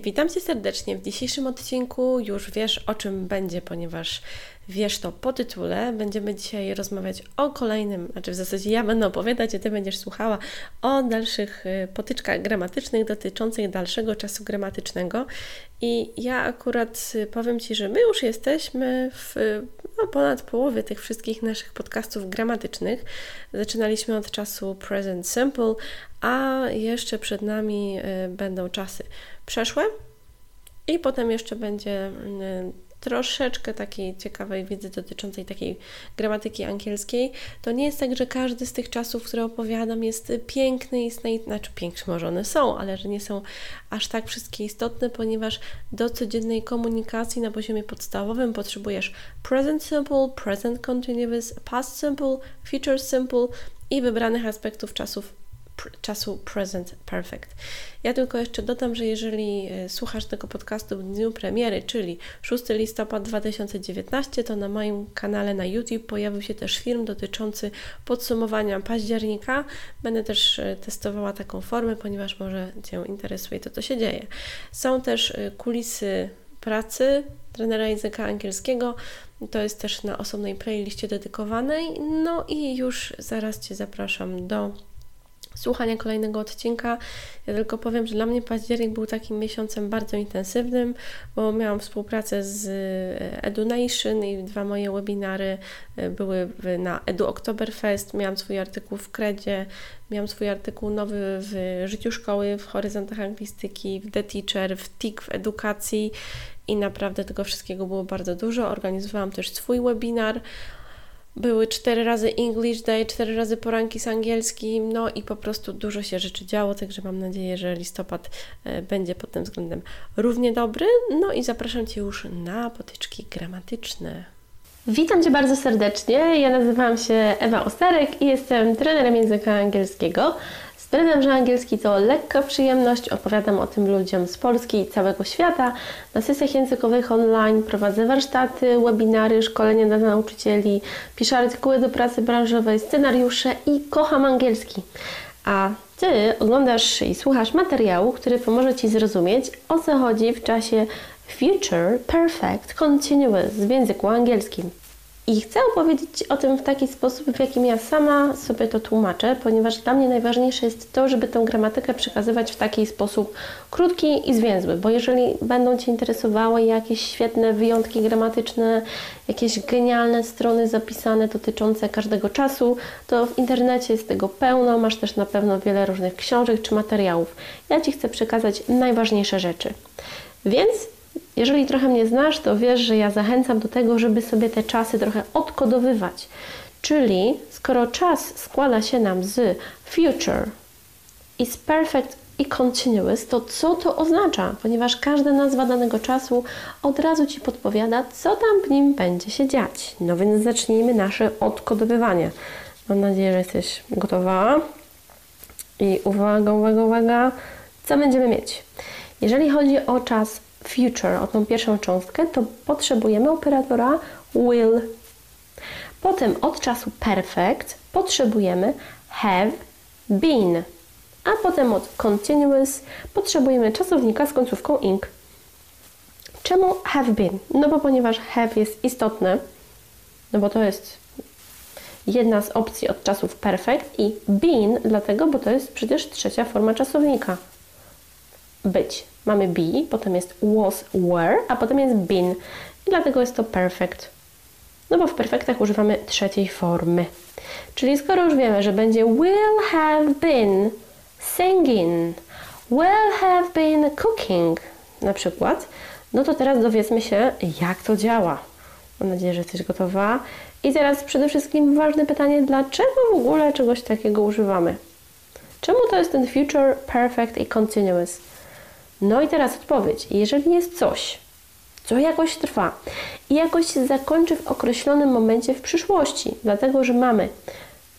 Witam Cię serdecznie. W dzisiejszym odcinku już wiesz o czym będzie, ponieważ wiesz to po tytule. Będziemy dzisiaj rozmawiać o kolejnym, znaczy w zasadzie ja będę opowiadać, a Ty będziesz słuchała o dalszych y, potyczkach gramatycznych dotyczących dalszego czasu gramatycznego. I ja akurat y, powiem Ci, że my już jesteśmy w no, ponad połowie tych wszystkich naszych podcastów gramatycznych. Zaczynaliśmy od czasu present simple, a jeszcze przed nami y, będą czasy przeszłe i potem jeszcze będzie troszeczkę takiej ciekawej wiedzy dotyczącej takiej gramatyki angielskiej. To nie jest tak, że każdy z tych czasów, które opowiadam, jest piękny i znaczy piękne może one są, ale że nie są aż tak wszystkie istotne, ponieważ do codziennej komunikacji na poziomie podstawowym potrzebujesz present simple, present continuous, past simple, future simple i wybranych aspektów czasów czasu present perfect. Ja tylko jeszcze dodam, że jeżeli e, słuchasz tego podcastu w dniu premiery, czyli 6 listopad 2019, to na moim kanale na YouTube pojawił się też film dotyczący podsumowania października. Będę też e, testowała taką formę, ponieważ może Cię interesuje to, co się dzieje. Są też e, kulisy pracy trenera języka angielskiego. To jest też na osobnej playliście dedykowanej. No i już zaraz Cię zapraszam do słuchania kolejnego odcinka. Ja tylko powiem, że dla mnie październik był takim miesiącem bardzo intensywnym, bo miałam współpracę z e, EduNation i dwa moje webinary e, były na Edu Oktoberfest. Miałam swój artykuł w Kredzie, miałam swój artykuł nowy w Życiu Szkoły, w Horyzontach Anglistyki, w The Teacher, w TIK, w Edukacji i naprawdę tego wszystkiego było bardzo dużo. Organizowałam też swój webinar były cztery razy English Day, cztery razy poranki z angielskim, no i po prostu dużo się rzeczy działo, także mam nadzieję, że listopad e, będzie pod tym względem równie dobry. No i zapraszam Cię już na potyczki gramatyczne. Witam Cię bardzo serdecznie. Ja nazywam się Ewa Ostarek i jestem trenerem języka angielskiego. Stwierdzam, że angielski to lekka przyjemność. Opowiadam o tym ludziom z Polski i całego świata. Na sesjach językowych online prowadzę warsztaty, webinary, szkolenia dla nauczycieli, piszę artykuły do pracy branżowej, scenariusze i kocham angielski. A Ty oglądasz i słuchasz materiału, który pomoże Ci zrozumieć, o co chodzi w czasie future perfect continuous w języku angielskim. I chcę opowiedzieć o tym w taki sposób, w jakim ja sama sobie to tłumaczę, ponieważ dla mnie najważniejsze jest to, żeby tę gramatykę przekazywać w taki sposób krótki i zwięzły, bo jeżeli będą Cię interesowały jakieś świetne wyjątki gramatyczne, jakieś genialne strony zapisane dotyczące każdego czasu, to w internecie jest tego pełno, masz też na pewno wiele różnych książek czy materiałów. Ja Ci chcę przekazać najważniejsze rzeczy. Więc jeżeli trochę mnie znasz, to wiesz, że ja zachęcam do tego, żeby sobie te czasy trochę odkodowywać. Czyli skoro czas składa się nam z future, is perfect i continuous, to co to oznacza? Ponieważ każda nazwa danego czasu od razu Ci podpowiada, co tam w nim będzie się dziać. No więc zacznijmy nasze odkodowywanie. Mam nadzieję, że jesteś gotowa. I uwaga, uwaga, uwaga, co będziemy mieć? Jeżeli chodzi o czas future, o tą pierwszą cząstkę, to potrzebujemy operatora will. Potem od czasu perfect potrzebujemy have been. A potem od continuous potrzebujemy czasownika z końcówką ing. Czemu have been? No bo ponieważ have jest istotne, no bo to jest jedna z opcji od czasów perfect i been dlatego, bo to jest przecież trzecia forma czasownika. Być. Mamy be, potem jest was, were, a potem jest been. I dlatego jest to perfect. No bo w perfektach używamy trzeciej formy. Czyli skoro już wiemy, że będzie will have been singing, will have been cooking na przykład, no to teraz dowiedzmy się, jak to działa. Mam nadzieję, że jesteś gotowa. I teraz przede wszystkim ważne pytanie, dlaczego w ogóle czegoś takiego używamy? Czemu to jest ten future perfect i continuous? No i teraz odpowiedź. Jeżeli jest coś, co jakoś trwa i jakoś się zakończy w określonym momencie w przyszłości, dlatego że mamy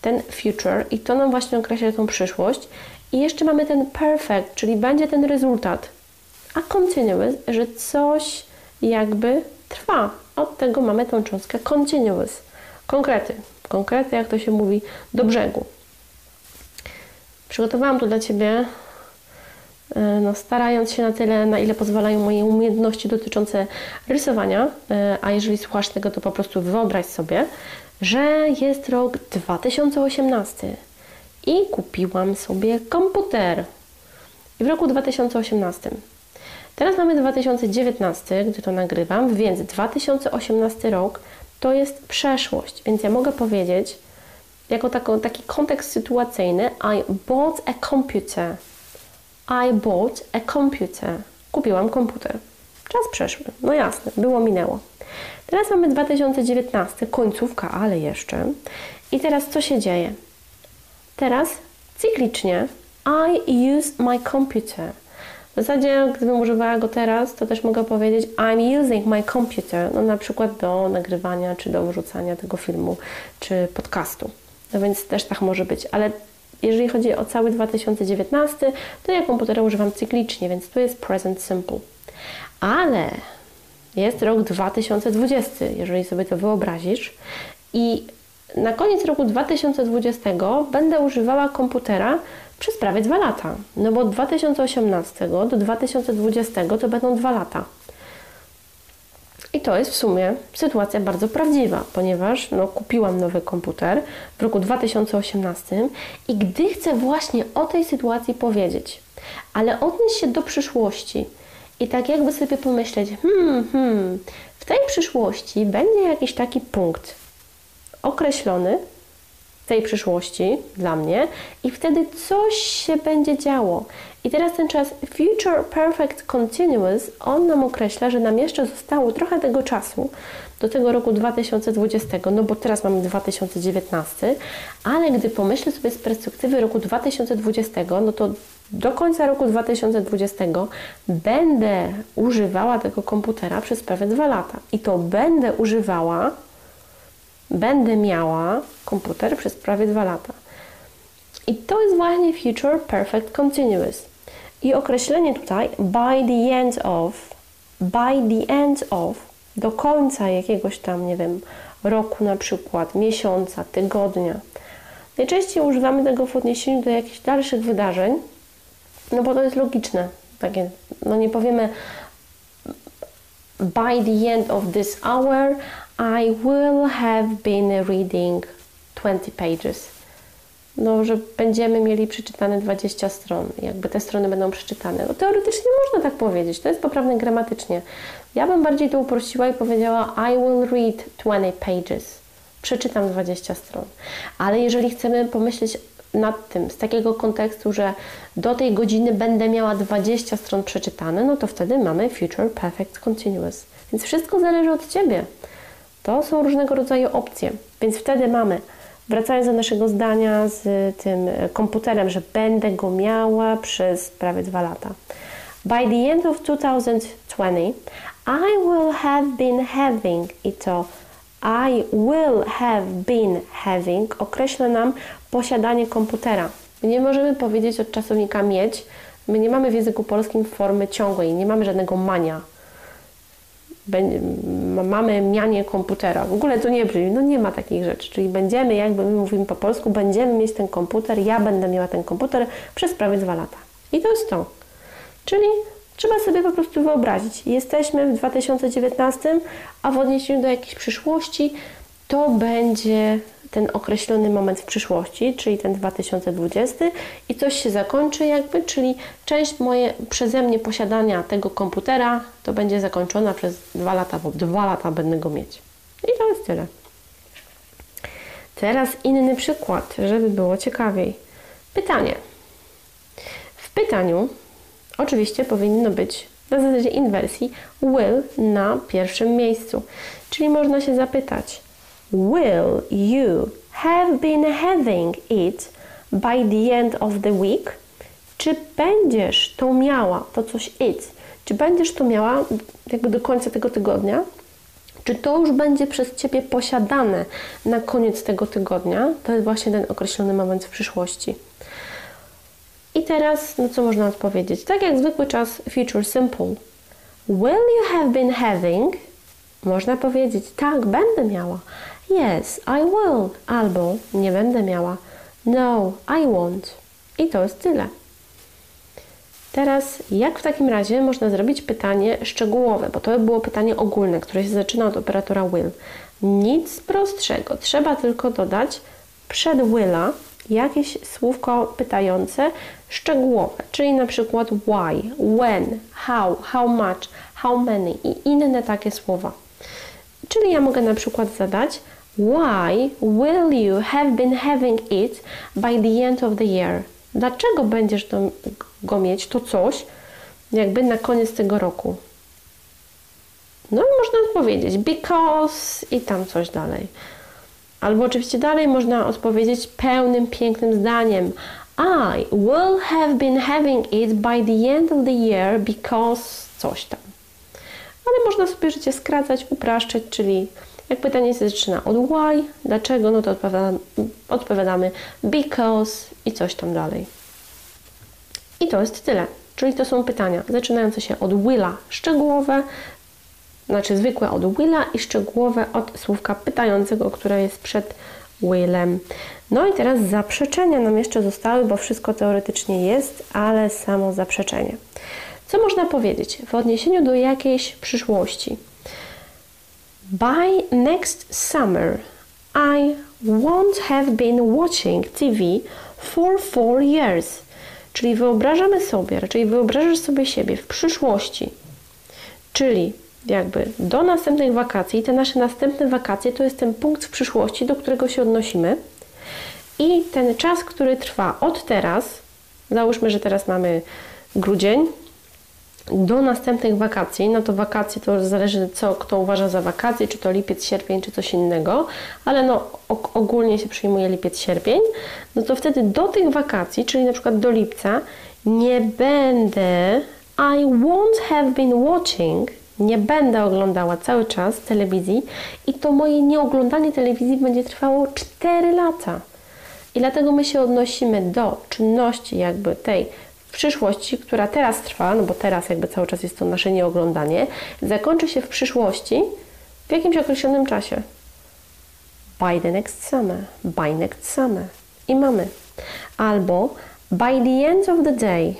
ten future i to nam właśnie określa tą przyszłość i jeszcze mamy ten perfect, czyli będzie ten rezultat, a continuous, że coś jakby trwa. Od tego mamy tą cząstkę continuous. Konkrety. Konkrety, jak to się mówi, do brzegu. Przygotowałam tu dla Ciebie, no, starając się na tyle, na ile pozwalają moje umiejętności dotyczące rysowania, e, a jeżeli słuchasz tego, to po prostu wyobraź sobie, że jest rok 2018 i kupiłam sobie komputer. I w roku 2018. Teraz mamy 2019, gdy to nagrywam, więc 2018 rok to jest przeszłość, więc ja mogę powiedzieć, jako taki kontekst sytuacyjny, I bought a computer. I bought a computer. Kupiłam komputer. Czas przeszły. No jasne, było, minęło. Teraz mamy 2019, końcówka, ale jeszcze. I teraz co się dzieje? Teraz cyklicznie I use my computer. W zasadzie, gdybym używała go teraz, to też mogę powiedzieć I'm using my computer, no na przykład do nagrywania, czy do wrzucania tego filmu, czy podcastu. No więc też tak może być, ale jeżeli chodzi o cały 2019, to ja komputera używam cyklicznie, więc tu jest present simple. Ale jest rok 2020, jeżeli sobie to wyobrazisz, i na koniec roku 2020 będę używała komputera przez prawie dwa lata. No bo od 2018 do 2020 to będą dwa lata. I to jest w sumie sytuacja bardzo prawdziwa, ponieważ no, kupiłam nowy komputer w roku 2018 i gdy chcę właśnie o tej sytuacji powiedzieć, ale odnieść się do przyszłości i tak jakby sobie pomyśleć, hmm, hmm, w tej przyszłości będzie jakiś taki punkt określony, tej przyszłości dla mnie i wtedy coś się będzie działo. I teraz ten czas Future Perfect Continuous, on nam określa, że nam jeszcze zostało trochę tego czasu do tego roku 2020, no bo teraz mamy 2019, ale gdy pomyślę sobie z perspektywy roku 2020, no to do końca roku 2020 będę używała tego komputera przez prawie dwa lata. I to będę używała będę miała komputer przez prawie dwa lata. I to jest właśnie Future Perfect Continuous. I określenie tutaj by the end of, by the end of, do końca jakiegoś tam, nie wiem, roku na przykład, miesiąca, tygodnia. Najczęściej używamy tego w odniesieniu do jakichś dalszych wydarzeń, no bo to jest logiczne. Takie, no nie powiemy by the end of this hour i will have been reading 20 pages. No, że będziemy mieli przeczytane 20 stron, jakby te strony będą przeczytane. No, teoretycznie można tak powiedzieć, to jest poprawne gramatycznie. Ja bym bardziej to uprościła i powiedziała I will read 20 pages. Przeczytam 20 stron. Ale jeżeli chcemy pomyśleć nad tym z takiego kontekstu, że do tej godziny będę miała 20 stron przeczytane, no to wtedy mamy future perfect continuous. Więc wszystko zależy od Ciebie. To są różnego rodzaju opcje. Więc wtedy mamy, wracając do naszego zdania z tym komputerem, że będę go miała przez prawie dwa lata. By the end of 2020, I will have been having i to I will have been having określa nam posiadanie komputera. My nie możemy powiedzieć od czasownika mieć. My nie mamy w języku polskim formy ciągłej, nie mamy żadnego mania mamy mianie komputera. W ogóle to nie brzmi, no nie ma takich rzeczy. Czyli będziemy, jakby my mówimy po polsku, będziemy mieć ten komputer, ja będę miała ten komputer przez prawie dwa lata. I to jest to. Czyli trzeba sobie po prostu wyobrazić. Jesteśmy w 2019, a w odniesieniu do jakiejś przyszłości to będzie ten określony moment w przyszłości, czyli ten 2020 i coś się zakończy jakby, czyli część moje przeze mnie posiadania tego komputera to będzie zakończona przez dwa lata, bo dwa lata będę go mieć. I to jest tyle. Teraz inny przykład, żeby było ciekawiej. Pytanie. W pytaniu oczywiście powinno być na zasadzie inwersji will na pierwszym miejscu. Czyli można się zapytać, Will you have been having it by the end of the week? Czy będziesz to miała, to coś it? czy będziesz to miała jakby do końca tego tygodnia, czy to już będzie przez Ciebie posiadane na koniec tego tygodnia. To jest właśnie ten określony moment w przyszłości. I teraz, no co można odpowiedzieć? Tak jak zwykły czas future simple. Will you have been having? Można powiedzieć, tak, będę miała. Yes, I will. Albo nie będę miała. No, I won't. I to jest tyle. Teraz, jak w takim razie można zrobić pytanie szczegółowe, bo to było pytanie ogólne, które się zaczyna od operatora will. Nic prostszego, trzeba tylko dodać przed willa jakieś słówko pytające szczegółowe, czyli na przykład why, when, how, how much, how many i inne takie słowa. Czyli ja mogę na przykład zadać Why will you have been having it by the end of the year? Dlaczego będziesz to, go mieć, to coś, jakby na koniec tego roku? No i można odpowiedzieć because i tam coś dalej. Albo oczywiście dalej można odpowiedzieć pełnym, pięknym zdaniem. I will have been having it by the end of the year because coś tam. Można sobie życie skracać, upraszczać, czyli jak pytanie się zaczyna od why, dlaczego, no to odpowiadamy, odpowiadamy because i coś tam dalej. I to jest tyle. Czyli to są pytania zaczynające się od willa szczegółowe, znaczy zwykłe od willa i szczegółowe od słówka pytającego, które jest przed willem. No i teraz zaprzeczenia nam jeszcze zostały, bo wszystko teoretycznie jest, ale samo zaprzeczenie. Co można powiedzieć w odniesieniu do jakiejś przyszłości? By next summer, I won't have been watching TV for four years. Czyli wyobrażamy sobie, raczej wyobrażasz sobie siebie w przyszłości, czyli jakby do następnych wakacji. Te nasze następne wakacje to jest ten punkt w przyszłości, do którego się odnosimy. I ten czas, który trwa od teraz, załóżmy, że teraz mamy grudzień, do następnych wakacji, no to wakacje to zależy co kto uważa za wakacje, czy to lipiec, sierpień, czy coś innego, ale no ogólnie się przyjmuje lipiec, sierpień, no to wtedy do tych wakacji, czyli na przykład do lipca, nie będę, I won't have been watching, nie będę oglądała cały czas telewizji i to moje nieoglądanie telewizji będzie trwało 4 lata. I dlatego my się odnosimy do czynności jakby tej przyszłości, która teraz trwa, no bo teraz jakby cały czas jest to nasze nieoglądanie, zakończy się w przyszłości w jakimś określonym czasie. By the next summer, by next summer. I mamy. Albo by the end of the day,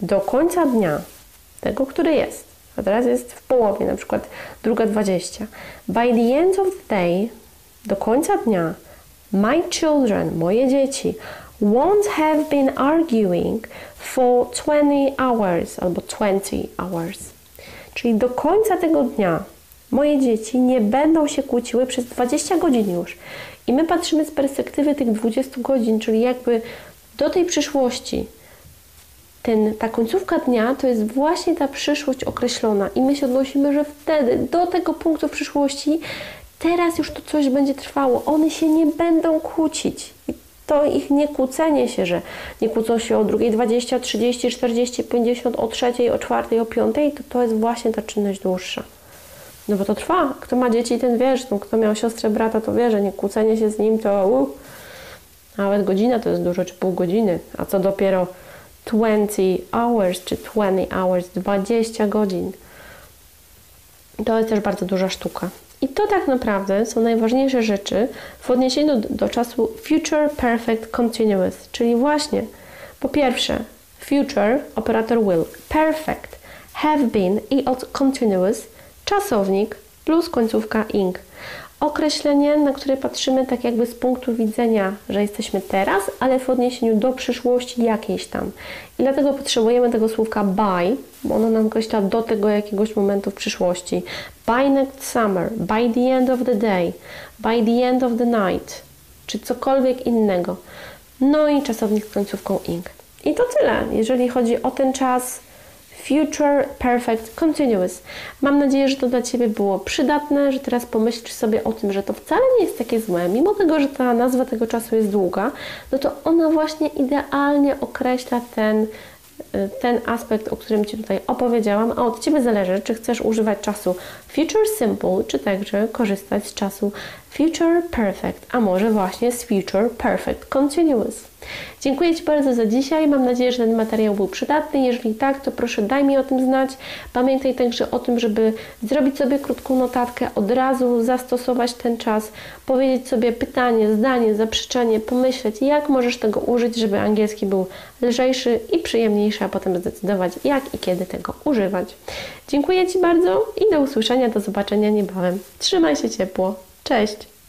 do końca dnia, tego, który jest. A teraz jest w połowie, na przykład druga 20. By the end of the day, do końca dnia, my children, moje dzieci, won't have been arguing for 20 hours albo 20 hours. Czyli do końca tego dnia moje dzieci nie będą się kłóciły przez 20 godzin już. I my patrzymy z perspektywy tych 20 godzin, czyli jakby do tej przyszłości. Ten, ta końcówka dnia to jest właśnie ta przyszłość określona, i my się odnosimy, że wtedy do tego punktu przyszłości teraz już to coś będzie trwało. One się nie będą kłócić. I to ich nie kłócenie się, że nie kłócą się o drugiej 20, 30, 40, 50, o trzeciej, o czwartej, o piątej, to to jest właśnie ta czynność dłuższa. No bo to trwa. Kto ma dzieci, ten wie, że kto miał siostrę, brata, to wie, że nie kłócenie się z nim to uh, nawet godzina to jest dużo, czy pół godziny, a co dopiero 20 hours, czy 20 hours, 20 godzin. To jest też bardzo duża sztuka. I to tak naprawdę są najważniejsze rzeczy w odniesieniu do, do czasu Future Perfect Continuous, czyli właśnie po pierwsze future, operator will, perfect, have been i od continuous, czasownik plus końcówka ing określenie, na które patrzymy tak jakby z punktu widzenia, że jesteśmy teraz, ale w odniesieniu do przyszłości jakiejś tam. I dlatego potrzebujemy tego słówka by, bo ono nam określa do tego jakiegoś momentu w przyszłości. By next summer, by the end of the day, by the end of the night, czy cokolwiek innego. No i czasownik z końcówką ing. I to tyle, jeżeli chodzi o ten czas Future Perfect Continuous. Mam nadzieję, że to dla Ciebie było przydatne, że teraz pomyślisz sobie o tym, że to wcale nie jest takie złe, mimo tego, że ta nazwa tego czasu jest długa, no to ona właśnie idealnie określa ten ten aspekt, o którym Ci tutaj opowiedziałam, a od Ciebie zależy, czy chcesz używać czasu future simple, czy także korzystać z czasu future perfect, a może właśnie z future perfect continuous. Dziękuję Ci bardzo za dzisiaj. Mam nadzieję, że ten materiał był przydatny. Jeżeli tak, to proszę daj mi o tym znać. Pamiętaj także o tym, żeby zrobić sobie krótką notatkę, od razu zastosować ten czas, powiedzieć sobie pytanie, zdanie, zaprzeczenie, pomyśleć, jak możesz tego użyć, żeby angielski był lżejszy i przyjemniejszy, a potem zdecydować, jak i kiedy tego używać. Dziękuję Ci bardzo i do usłyszenia, do zobaczenia niebawem. Trzymaj się ciepło. Cześć!